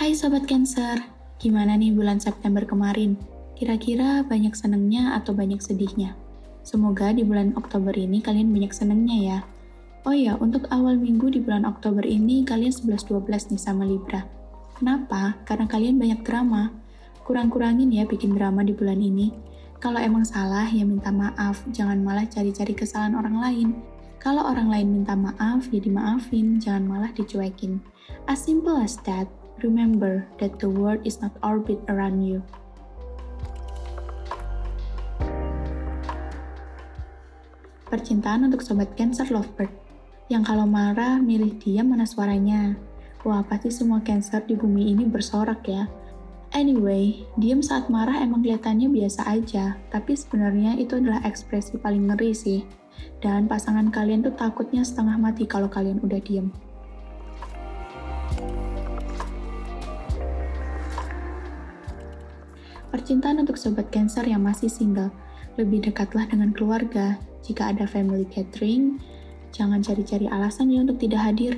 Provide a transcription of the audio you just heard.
Hai Sobat Cancer, gimana nih bulan September kemarin? Kira-kira banyak senengnya atau banyak sedihnya? Semoga di bulan Oktober ini kalian banyak senengnya ya. Oh ya, untuk awal minggu di bulan Oktober ini kalian 11-12 nih sama Libra. Kenapa? Karena kalian banyak drama. Kurang-kurangin ya bikin drama di bulan ini. Kalau emang salah, ya minta maaf. Jangan malah cari-cari kesalahan orang lain. Kalau orang lain minta maaf, ya dimaafin. Jangan malah dicuekin. As simple as that. Remember that the world is not orbit around you. Percintaan untuk sobat Cancer Lovebird. Yang kalau marah milih diam mana suaranya. Wah, pasti semua Cancer di bumi ini bersorak ya. Anyway, diam saat marah emang kelihatannya biasa aja, tapi sebenarnya itu adalah ekspresi paling ngeri sih. Dan pasangan kalian tuh takutnya setengah mati kalau kalian udah diem. Percintaan untuk sobat Cancer yang masih single, lebih dekatlah dengan keluarga. Jika ada family gathering, jangan cari-cari alasan ya untuk tidak hadir.